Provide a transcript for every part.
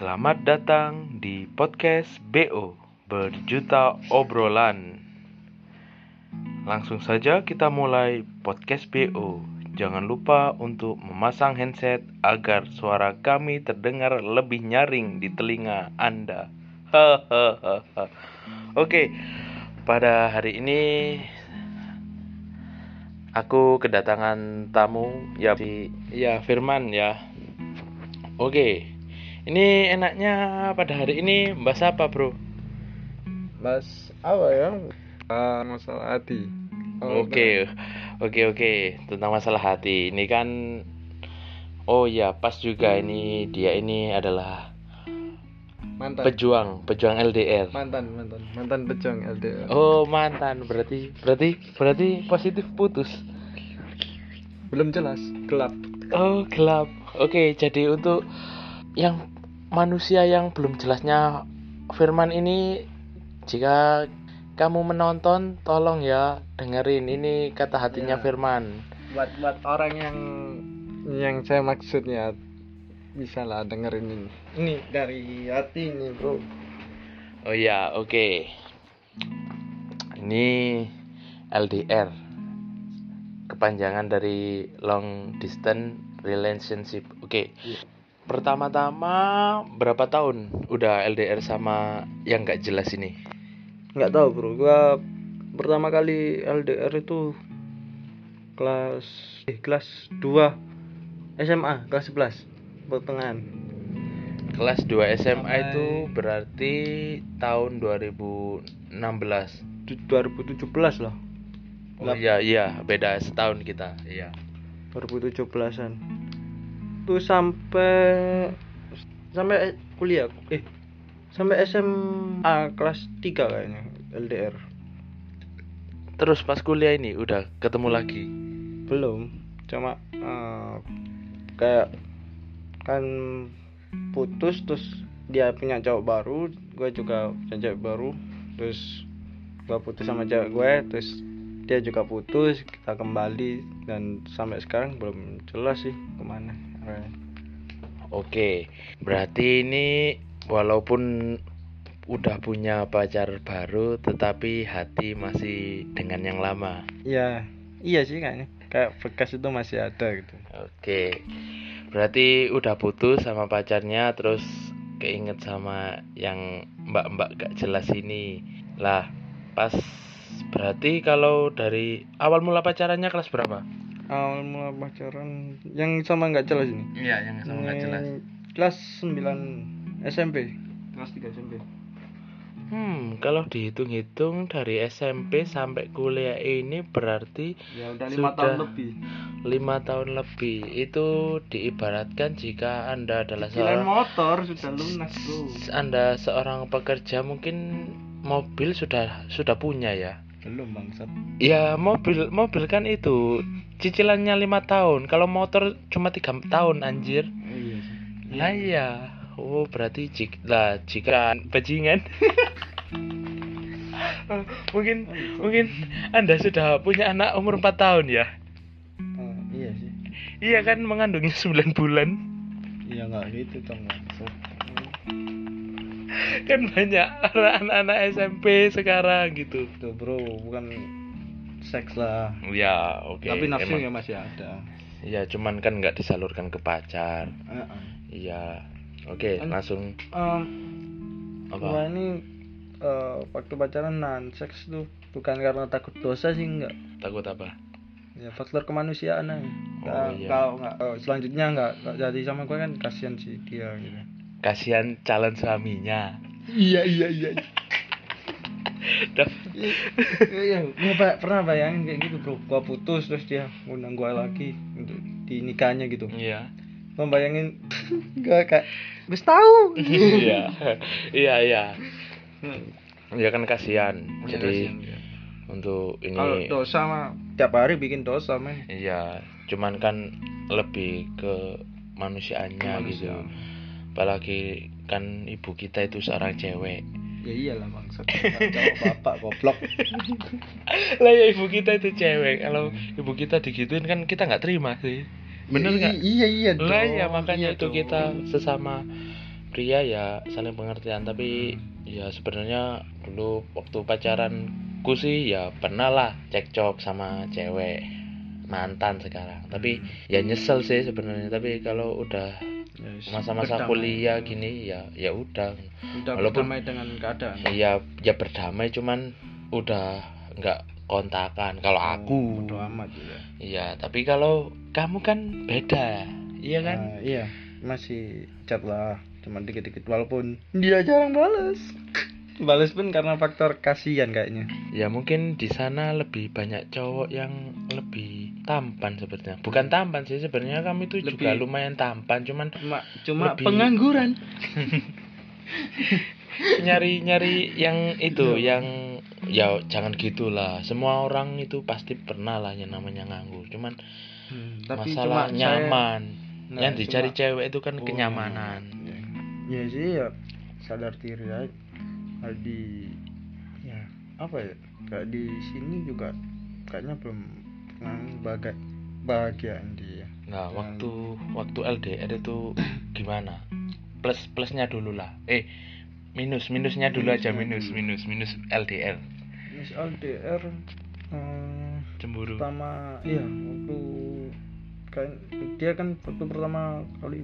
Selamat datang di podcast BO Berjuta Obrolan. Langsung saja kita mulai podcast BO Jangan lupa untuk memasang headset agar suara kami terdengar lebih nyaring di telinga Anda. Oke, pada hari ini aku kedatangan tamu ya si ya Firman ya. Oke, ini enaknya pada hari ini bahas apa bro? Mas apa ya? Ah, masalah hati. Oke, oke oke tentang masalah hati. Ini kan, oh ya pas juga ini dia ini adalah Mantan. pejuang, pejuang LDR. mantan, mantan, mantan pejong LDR. Oh mantan berarti berarti berarti positif putus. Belum jelas, gelap. Oh gelap. Oke jadi untuk yang manusia yang belum jelasnya Firman ini jika kamu menonton tolong ya dengerin ini kata hatinya Ya. Firman. Buat buat orang yang yang saya maksudnya bisa lah dengerin ini. Ini dari hati ini, Bro. Oh ya oke. Ini LDR kepanjangan dari long distance relationship. Oke. Iya. Pertama-tama berapa tahun udah LDR sama yang nggak jelas ini? Nggak tahu, Bro. Gua pertama kali LDR itu kelas eh kelas 2 SMA, kelas 11 pertengahan. Kelas 2 SMA Sampai- itu berarti tahun 2016. Du- 2017 lah. Oh iya iya, beda setahun kita. Iya. 2017-an. Sampai sampai kuliah eh sampai SMA kelas 3 kayaknya LDR. Terus pas kuliah ini udah ketemu lagi. Belum, cuma eh, kayak kan putus terus dia punya cowok baru, gue juga punya cewek baru, terus gue putus sama cewek gue, terus dia juga putus, kita kembali dan sampai sekarang belum jelas sih ke mana. Oke, berarti ini walaupun udah punya pacar baru tetapi hati masih dengan yang lama. Iya, iya sih kayaknya. Kayak bekas itu masih ada gitu. Oke. Berarti udah putus sama pacarnya terus keinget sama yang mbak-mbak gak jelas ini. Lah, pas berarti kalau dari awal mula pacarannya kelas berapa? Awal mula pacaran yang sama nggak jelas ini. Iya, yang Ini Kelas 9 SMP. Kelas 3 SMP. Hmm, kalau dihitung-hitung dari SMP sampai kuliah ini berarti Ya udah lima tahun lebih. lima tahun lebih. Itu diibaratkan jika Anda adalah Cicilan seorang motor sudah lunas, Bro. Anda seorang pekerja mungkin mobil sudah sudah punya ya. Belum bangsat. Ya mobil mobil kan itu cicilannya lima tahun. Kalau motor cuma tiga tahun anjir. iya sih. Lah ya. Oh berarti jika lah jika bajingan. Oh, mungkin mungkin Anda sudah punya anak umur 4 tahun ya. Oh, iya sih. Iya kan mengandungnya 9 bulan. Iya nggak gitu dong. Kan banyak anak-anak SMP sekarang gitu. Tuh, Bro, bukan seks lah. Ya, oke. Tapi nafsu ya masih ada. Iya, cuman kan nggak disalurkan ke pacar. Iya. Oke, Kan- langsung Em, apa? Gua ini eh, waktu pacaran non seks tuh bukan karena takut dosa sih enggak. Takut apa? Ya faktor kemanusiaan aja. Oh, iya. Kalau nggak eh, selanjutnya nggak jadi sama gue kan kasihan sih dia gitu. Kasihan calon suaminya. Iya iya iya. Iya, gua ba- pernah bayangin kayak gitu bro. Gua putus terus dia ngundang gua lagi untuk di nikahnya gitu. Iya. Gua bayangin gua kayak wis tahu. Iya. Iya, iya. Ya kan kasihan. Jadi untuk Iya, kalau ini dosa mah tiap hari bikin dosa men. Iya, cuman kan lebih ke manusiaannya gitu. Kemanusiaan. Apalagi kan ibu kita itu seorang cewek. Ya iyalah. Cowok bapak goblok. lah ya ibu kita itu cewek. Kalau ibu kita digituin kan kita nggak terima sih. Bener I- nggak? Iya iya dong. Lah ya makanya iya itu dong. kita sesama pria ya saling pengertian tapi ya sebenarnya dulu waktu pacaranku sih ya pernah lah cekcok sama cewek mantan sekarang tapi ya nyesel sih sebenarnya tapi kalau udah masa-masa berdamai. kuliah gini ya ya udah. Udah walaupun- berdamai dengan keadaan. Ya ya berdamai cuman udah nggak kontakan. Kalau aku. Bodo amat ya. Iya tapi kalau kamu kan beda. Iya kan? Nah, iya masih chat lah cuma dikit-dikit. Walaupun dia jarang balas balas pun karena faktor kasihan kayaknya. Ya mungkin di sana lebih banyak cowok yang lebih tampan sebenarnya. Bukan tampan sih sebenarnya kami itu juga Lebih- lumayan tampan cuman cuma cuma Lebih- pengangguran. Nyari nyari yang itu Iya. yang ya jangan gitulah. Semua orang itu pasti pernah lah yang namanya nganggur cuman Hmm, tapi masalah cuma saya- nyaman. Nah, yang dicari cuma- cewek itu kan Oh, kenyamanan. iya. ya sih ya sadar diri aja. Kalau di ya apa ya kayak di sini juga kayaknya belum pernah bahagia bahagiaan dia. Nah Hmm. waktu waktu LDR itu gimana? Plus plusnya dulu lah. Eh minus minusnya dulu aja minus minus minus LDR Miss LDR eh, cemburu. pertama iya waktu kan dia kan waktu pertama kali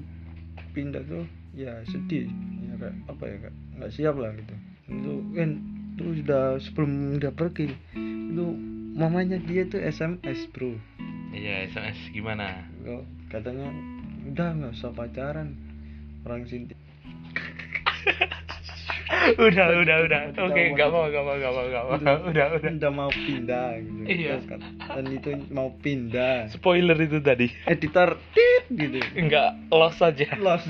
pindah tuh ya sedih. Ya kayak apa ya kayak nggak siap lah gitu. Itu kan itu sudah sebelum dia pergi itu mamanya dia tuh SMS bro. Iya SMS gimana? Kok katanya udah nggak usah pacaran orang sini udah udah udah. Oke nggak mau nggak mau nggak mau nggak mau. Udah udah udah. mau pindah gitu. Iya. Kan- dan itu mau pindah. Spoiler itu tadi. Editor tit gitu. Nggak lost aja. Lost.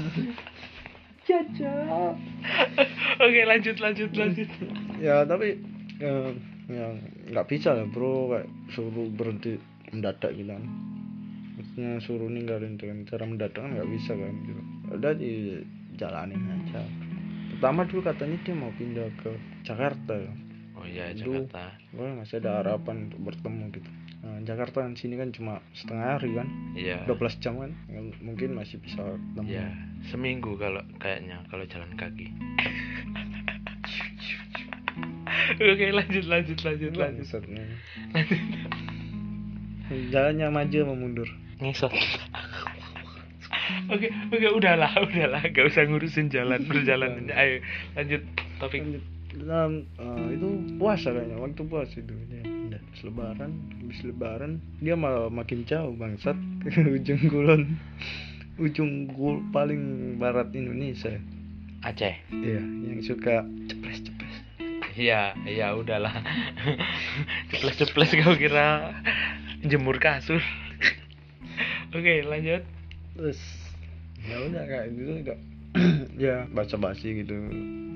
Caca oke lanjut lanjut lanjut. Ya tapi eh, ya nggak bisa lah bro. Kayak suruh berhenti mendadak gitu kan. Maksudnya suruh ninggalin dengan cara mendadak kan nggak bisa kan gitu. Udah dijalanin aja. Pertama dulu katanya dia mau pindah ke Jakarta oh iya. Jakarta. Wah, masih ada harapan untuk bertemu gitu. Nah, Jakarta kan sini kan cuma setengah hari kan. Iya. 12 jam kan. Ya, mungkin masih bisa ketemu. iya seminggu kalau kayaknya kalau jalan kaki oke lanjut lanjut lanjut lanjut. Bangsat, nih. jalannya maju sama mundur? Ngesot oke oke udahlah udahlah. Gak usah ngurusin jalan perjalanannya. Ayo lanjut topik. Lanjut. Dalam, eh, itu puasa kayaknya waktu puasa itu. Pindah. Habis lebaran habis lebaran dia malah makin jauh bangsat. Ke ujung kulon ujung gul paling barat Indonesia. Aceh. Iya yang suka iya iya udahlah. Ceples ceples kau kira. Jemur kasur. Oke lanjut. Terus ya udah kayak gitu udah ya baca basi gitu.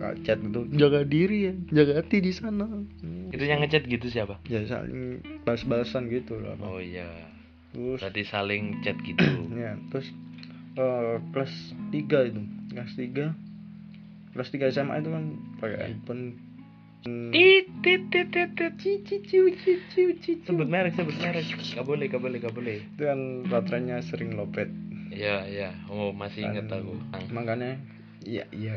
Nggak chat gitu. Jaga diri ya jaga hati di sana. Itu yang ngechat gitu siapa? Ya saling balas-balasan gitu lah oh iya. Terus berarti saling chat gitu. Ya terus eh, kelas 3 itu. Kelas 3 kelas 3 SMA itu kan pakai handphone sebut merek sebut merek gak boleh gak boleh gak boleh itu kan baterainya sering lopet iya iya oh masih inget Dan aku makanya iya iya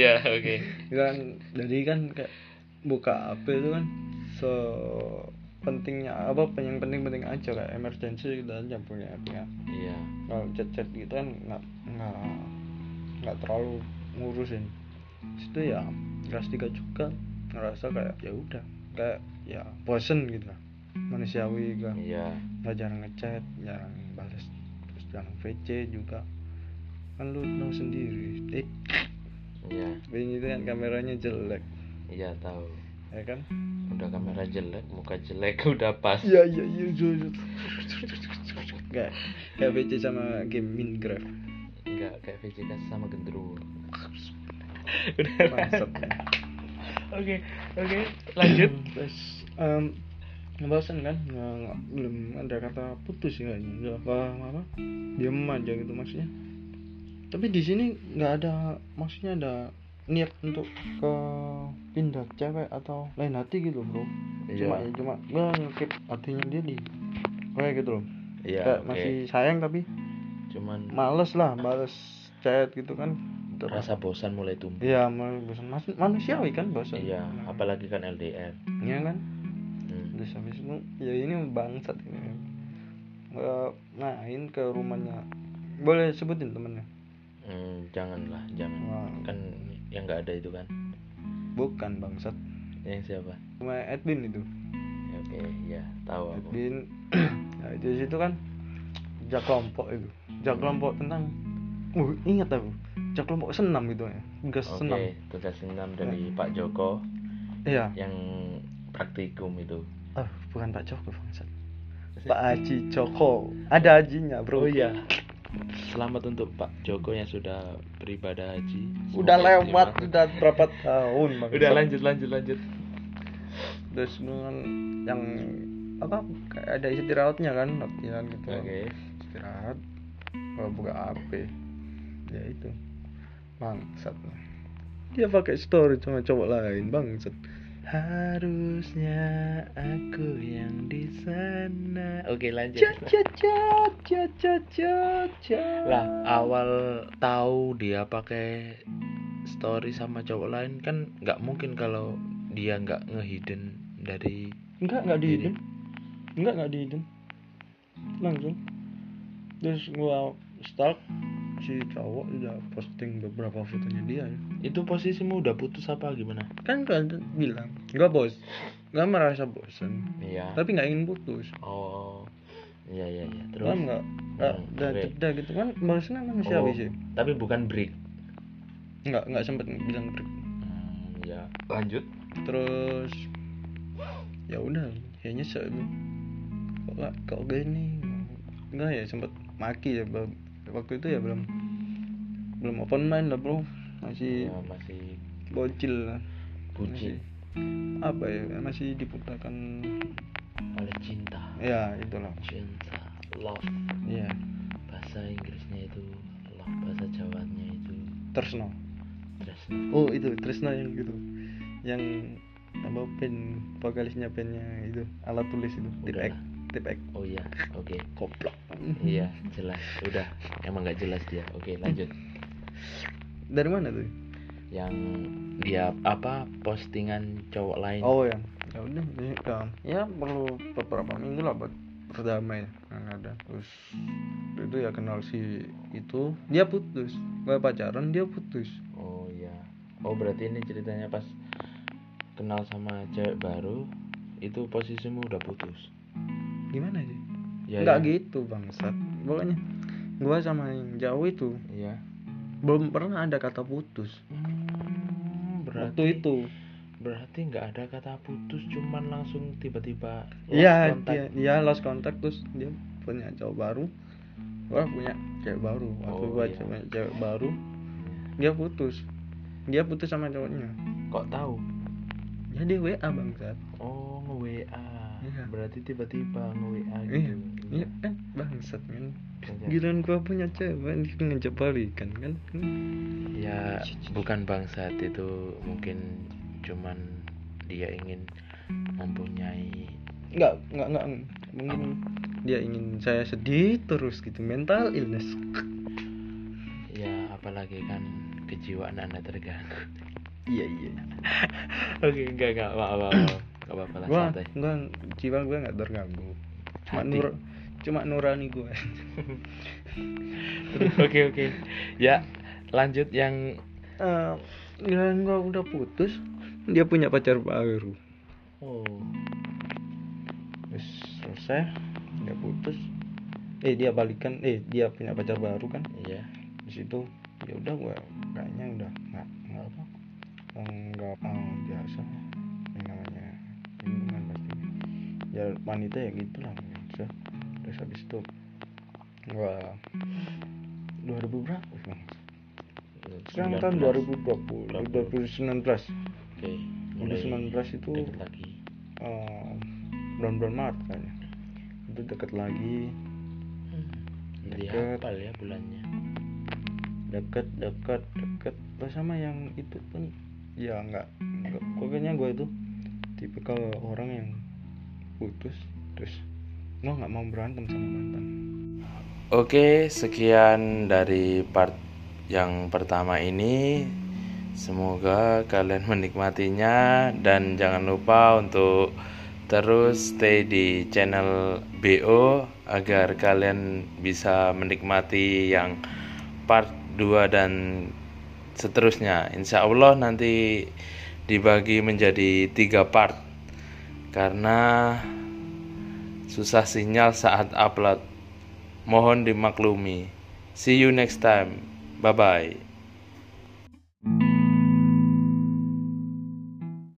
iya oke kan jadi kan kayak buka HP itu kan so pentingnya apa yang penting-penting aja kayak emergency gitu aja punya HP ya. iya kalau chat-chat gitu kan nggak nggak nggak terlalu ngurusin itu ya kelas tiga juga ngerasa kayak ya udah kayak ya bosen gitu lah. Manusiawi kan iya. Nggak jarang ngechat jarang balas terus jarang VC juga. Kan lu tahu sendiri eh iya. Ini kan kameranya jelek. Iya tahu. Ya kan? Udah kamera jelek muka jelek udah pas. Iya iya iya iya iya. kayak kayak VC sama game Minecraft. Enggak kayak VCK sama gendruwo Bangsat. oke oke lanjut. Terus ngebahasan kan? Nggak nggak- belum ada kata putus ya nggak apa apa. Diam aja gitu maksudnya. Tapi di sini nggak ada maksudnya ada niat untuk ke pindah cewek atau lain hati gitu bro. Cuma ya iya cuma gue ngekip hatinya dia di kayak gitu loh. Iya kayak oke. masih sayang tapi cuman males lah balas chat gitu kan rasa bosan mulai tumbuh Iya, mulai bosan. Mas- manusiawi kan bosan. iya apalagi kan LDR Iya kan? Hmm. Terus habis itu ya ini bangsat ini. Nggak main ke rumahnya. Boleh sebutin temennya? Hmm, janganlah jangan Wah, kan yang nggak ada itu kan bukan bangsat. yang siapa Rumah Edwin itu. Ya, oke ya tahu aku Edwin. nah, itu situ kan jak kelompok itu. Jak kelompok tentang Uh, ingat aku. Jak kelompok senam gitu ya. Gas oke senam. tugas senam dari Pak Joko Iya. yang praktikum itu Ah, bukan Pak Joko bangsat. Pak Haji Joko. Ada hajinya, Bro. oh iya selamat untuk Pak Joko yang sudah beribadah haji Udah Semoga lewat, diterima. udah berapa tahun, Bang. udah lanjut lanjut lanjut Terus dengan yang apa kayak ada istirahatnya kan latihan gitu. oke Istirahat. Kalau buka HP. Ya itu. Bangsat. Dia pakai story sama cowok lain, bangsat. harusnya aku yang di sana oke lanjut Cat cat cat cat cat cat cat. lah awal tahu dia pakai story sama cowok lain kan nggak mungkin kalau dia nggak ngehidden dari Enggak, enggak di Ini. hidden. Enggak, enggak di hidden. Langsung. Terus gua stalk si cowok udah posting beberapa fotonya dia. itu posisimu udah putus apa gimana Kan kan bilang, enggak bos. Enggak merasa bosan. iya Tapi enggak ingin putus. oh iya iya iya terus enggak? Enggak, Hmm, udah jeda gitu kan barusan manusiawi Oh, sih. tapi bukan break Enggak, enggak sempet bilang break. Hmm, ya lanjut Terus ya udah, kayaknya se kok nggak kok gini enggak ya sempet maki ya Bang. Waktu itu ya belum belum open mind lah bro. Masih ya, masih bocil lah. Masih- apa ya masih diputakan oleh cinta. Ya itulah. Cinta love. Ya bahasa Inggrisnya itu love. Bahasa Jawanya itu Tresno. Tresno. Oh itu Tresno yang gitu. Yang apa band vokalisnya bandnya itu alat tulis itu tip Tip X oh iya oke. Koplok iya jelas. Udah emang nggak jelas dia. Oke lanjut. Dari mana tuh? Yang dia apa postingan cowok lain. Oh ya ya udah ya, perlu beberapa minggu lah buat berdamai yang ada. Terus itu ya kenal si itu. Dia putus. Gue pacaran dia putus. Oh iya. Oh berarti ini ceritanya pas kenal sama cewek baru itu posisimu udah putus gimana sih? Ya nggak ya. gitu bangsat. Pokoknya gua sama yang jauh itu iya. belum pernah ada kata putus. Hmm, berarti waktu itu. berarti nggak ada kata putus cuman langsung tiba-tiba iya dia dia lost contact terus dia punya cowok baru. Gua punya cewek baru. Waktu Oh, gua iya. punya cewek baru dia putus. Dia putus sama cowoknya. Kok tahu? Ya dia WA bangsat. Oh nge WA Iya. berarti tiba-tiba nge WA iya gitu. iya kan bangsat kan giliran gua punya cewek ngejak balikan kan? Ya bukan bangsat itu mungkin cuman dia ingin mempunyai nggak nggak nggak mungkin dia ingin saya sedih terus gitu mental illness. Ya apalagi kan kejiwaan anda terganggu. Iya iya. Oke enggak enggak maaf maaf Nggak apa-apa lah gua santai. gua jiwa gua nggak terganggu. Cuma Hati. nur cuma nurani gua. Oke oke. Ya lanjut yang Eh, giliran gua udah putus dia punya pacar baru. Oh. Terus selesai dia putus. Eh dia balikan eh dia punya pacar baru kan? Iya. Di situ ya udah gua kayaknya udah nggak nggak apa nggak mau biasa ya wanita ya gitulah biasa terus habis itu gua 2000 berapa bang sekarang tahun 2020 2019 oke mulai 2019 itu deket lagi. eh, bulan-bulan Maret kayaknya. Itu deket lagi. Jadi Deket. hafal ya bulannya? Deket deket deket. Terus sama yang itu pun ya nggak nggak. Pokoknya gue itu tipikal orang yang putus terus gue nggak mau berantem sama mantan? Oke, sekian dari part yang pertama ini. Semoga kalian menikmatinya dan jangan lupa untuk terus stay di channel BO agar kalian bisa menikmati yang part 2 dan seterusnya. Insya Allah nanti dibagi menjadi tiga part karena susah sinyal saat upload. Mohon dimaklumi. See you next time. Bye bye.